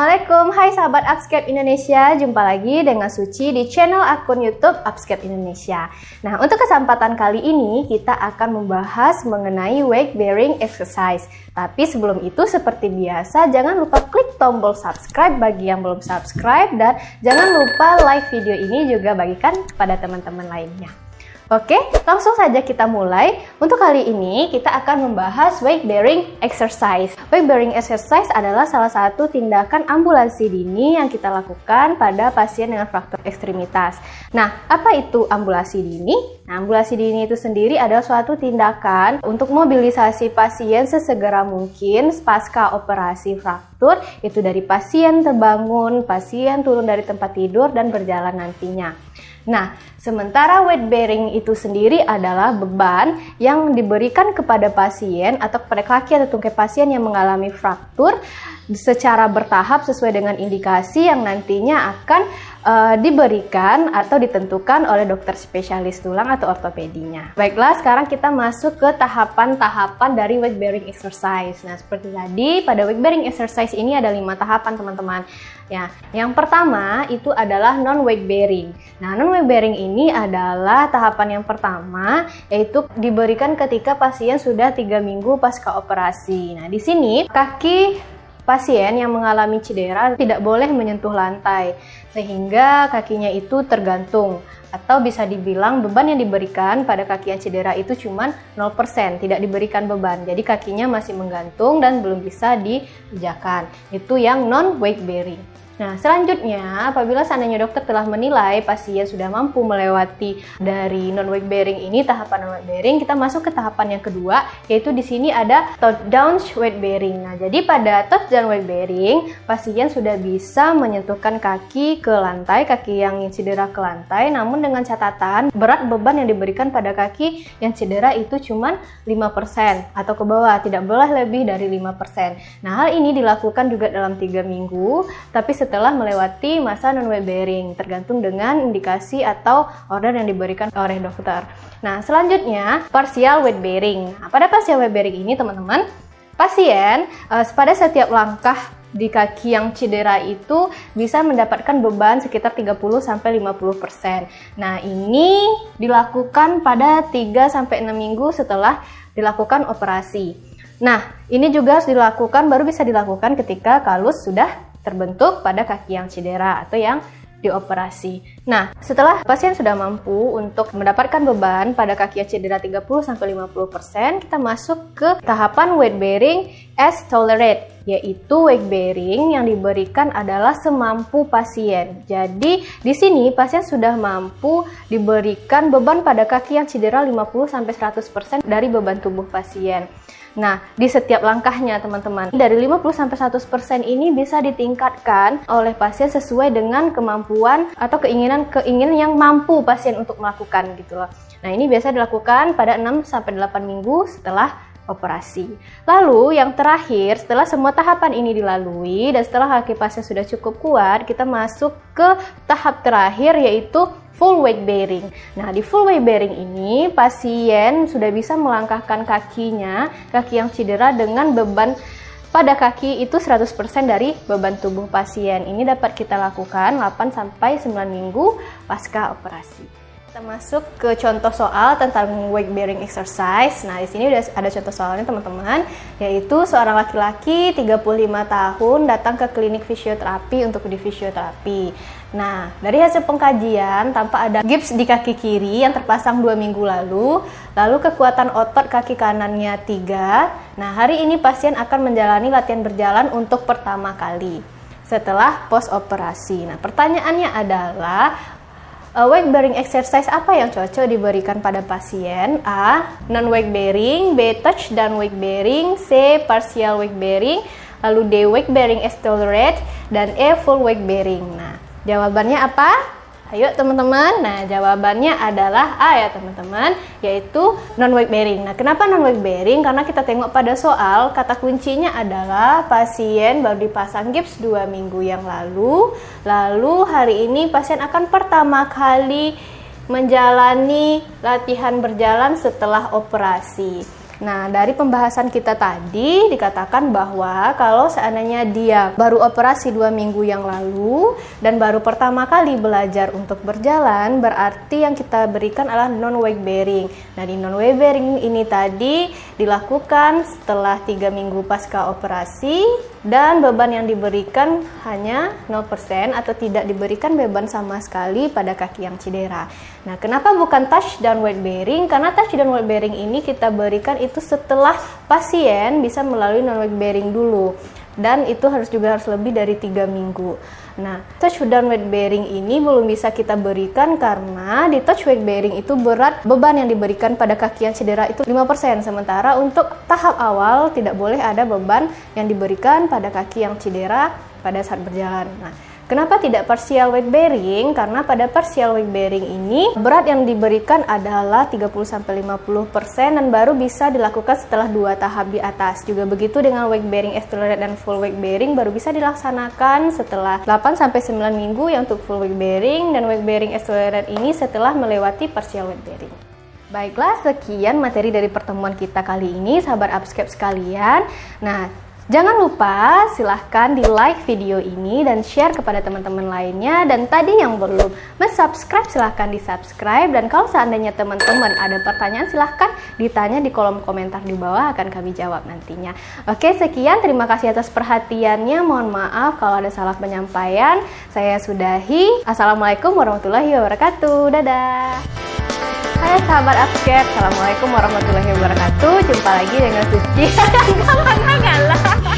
Assalamualaikum, hai sahabat Upscape Indonesia Jumpa lagi dengan Suci di channel akun Youtube Upscape Indonesia. Nah, untuk kesempatan kali ini kita akan membahas mengenai weight bearing exercise. Tapi sebelum itu seperti biasa jangan lupa klik tombol subscribe bagi yang belum subscribe Dan jangan lupa like video ini juga bagikan kepada teman-teman lainnya Oke, langsung saja kita mulai. Untuk kali ini kita akan membahas weight bearing exercise. Weight bearing exercise adalah salah satu tindakan ambulansi dini yang kita lakukan pada pasien dengan fraktur ekstremitas. Nah, apa itu ambulasi dini? Nah, ambulasi dini itu sendiri adalah suatu tindakan untuk mobilisasi pasien sesegera mungkin pasca operasi fraktur, itu dari pasien terbangun, pasien turun dari tempat tidur dan berjalan nantinya. Nah, sementara weight bearing itu sendiri adalah beban yang diberikan kepada pasien atau kepada kaki atau tungkai pasien yang mengalami fraktur secara bertahap sesuai dengan indikasi yang nantinya akan uh, diberikan atau ditentukan oleh dokter spesialis tulang atau ortopedinya. Baiklah, sekarang kita masuk ke tahapan-tahapan dari weight bearing exercise. Nah, seperti tadi pada weight bearing exercise ini ada lima tahapan teman-teman. Ya, yang pertama itu adalah non weight bearing. Nah, non weight bearing ini adalah tahapan yang pertama yaitu diberikan ketika pasien sudah tiga minggu pasca operasi. Nah, di sini kaki pasien yang mengalami cedera tidak boleh menyentuh lantai sehingga kakinya itu tergantung atau bisa dibilang beban yang diberikan pada kaki yang cedera itu cuma 0%, tidak diberikan beban. Jadi kakinya masih menggantung dan belum bisa dipijakan. Itu yang non weight bearing. Nah, selanjutnya apabila seandainya dokter telah menilai pasien sudah mampu melewati dari non weight bearing ini tahapan non weight bearing, kita masuk ke tahapan yang kedua yaitu di sini ada top down weight bearing. Nah, jadi pada top down weight bearing, pasien sudah bisa menyentuhkan kaki ke lantai, kaki yang cedera ke lantai, namun dengan catatan berat beban yang diberikan pada kaki yang cedera itu cuma 5% atau ke bawah, tidak boleh lebih dari 5%. Nah, hal ini dilakukan juga dalam 3 minggu, tapi setelah setelah melewati masa non weight bearing tergantung dengan indikasi atau order yang diberikan oleh dokter. Nah, selanjutnya partial weight bearing. Nah, pada partial weight bearing ini teman-teman, pasien uh, pada setiap langkah di kaki yang cedera itu bisa mendapatkan beban sekitar 30 sampai 50%. Nah, ini dilakukan pada 3 sampai 6 minggu setelah dilakukan operasi. Nah, ini juga harus dilakukan baru bisa dilakukan ketika kalus sudah terbentuk pada kaki yang cedera atau yang dioperasi. Nah, setelah pasien sudah mampu untuk mendapatkan beban pada kaki yang cedera 30-50%, kita masuk ke tahapan weight bearing as tolerate, yaitu weight bearing yang diberikan adalah semampu pasien. Jadi, di sini pasien sudah mampu diberikan beban pada kaki yang cedera 50-100% dari beban tubuh pasien. Nah, di setiap langkahnya teman-teman, dari 50-100% ini bisa ditingkatkan oleh pasien sesuai dengan kemampuan atau keinginan-keinginan yang mampu pasien untuk melakukan gitu loh. Nah, ini biasa dilakukan pada 6-8 minggu setelah operasi. Lalu yang terakhir, setelah semua tahapan ini dilalui dan setelah kaki pasien sudah cukup kuat, kita masuk ke tahap terakhir yaitu full weight bearing. Nah, di full weight bearing ini pasien sudah bisa melangkahkan kakinya, kaki yang cedera dengan beban pada kaki itu 100% dari beban tubuh pasien. Ini dapat kita lakukan 8 sampai 9 minggu pasca operasi. Kita masuk ke contoh soal tentang weight bearing exercise. Nah, di sini udah ada contoh soalnya teman-teman, yaitu seorang laki-laki 35 tahun datang ke klinik fisioterapi untuk di fisioterapi. Nah, dari hasil pengkajian tampak ada gips di kaki kiri yang terpasang dua minggu lalu, lalu kekuatan otot kaki kanannya tiga. Nah, hari ini pasien akan menjalani latihan berjalan untuk pertama kali setelah post operasi. Nah, pertanyaannya adalah Uh, weight bearing exercise apa yang cocok diberikan pada pasien? A. Non weight bearing, B. Touch dan weight bearing, C. Partial weight bearing, lalu D. Weight bearing as tolerate, dan E. Full weight bearing. Nah, jawabannya apa? Ayo teman-teman, nah jawabannya adalah A ya teman-teman, yaitu non weight bearing. Nah kenapa non weight bearing? Karena kita tengok pada soal, kata kuncinya adalah pasien baru dipasang gips dua minggu yang lalu, lalu hari ini pasien akan pertama kali menjalani latihan berjalan setelah operasi. Nah, dari pembahasan kita tadi dikatakan bahwa kalau seandainya dia baru operasi dua minggu yang lalu dan baru pertama kali belajar untuk berjalan, berarti yang kita berikan adalah non weight bearing. Nah, di non weight bearing ini tadi dilakukan setelah tiga minggu pasca operasi dan beban yang diberikan hanya 0% atau tidak diberikan beban sama sekali pada kaki yang cedera. Nah, kenapa bukan touch down weight bearing? Karena touch down weight bearing ini kita berikan itu setelah pasien bisa melalui non weight bearing dulu dan itu harus juga harus lebih dari tiga minggu. Nah, touch down weight bearing ini belum bisa kita berikan karena di touch weight bearing itu berat beban yang diberikan pada kaki yang cedera itu 5%. Sementara untuk tahap awal tidak boleh ada beban yang diberikan pada kaki yang cedera pada saat berjalan. Nah, Kenapa tidak partial weight bearing? Karena pada partial weight bearing ini berat yang diberikan adalah 30-50% dan baru bisa dilakukan setelah dua tahap di atas. Juga begitu dengan weight bearing accelerate dan full weight bearing baru bisa dilaksanakan setelah 8-9 minggu yang untuk full weight bearing dan weight bearing accelerate ini setelah melewati partial weight bearing. Baiklah, sekian materi dari pertemuan kita kali ini, sahabat Upscape sekalian. Nah, Jangan lupa silahkan di like video ini dan share kepada teman-teman lainnya. Dan tadi yang belum subscribe silahkan di subscribe dan kalau seandainya teman-teman ada pertanyaan silahkan ditanya di kolom komentar di bawah akan kami jawab nantinya. Oke sekian. Terima kasih atas perhatiannya. Mohon maaf kalau ada salah penyampaian. Saya sudahi. Assalamualaikum warahmatullahi wabarakatuh. Dadah sahabat Upscape, Assalamualaikum warahmatullahi wabarakatuh. Jumpa lagi dengan Suci. Gak lah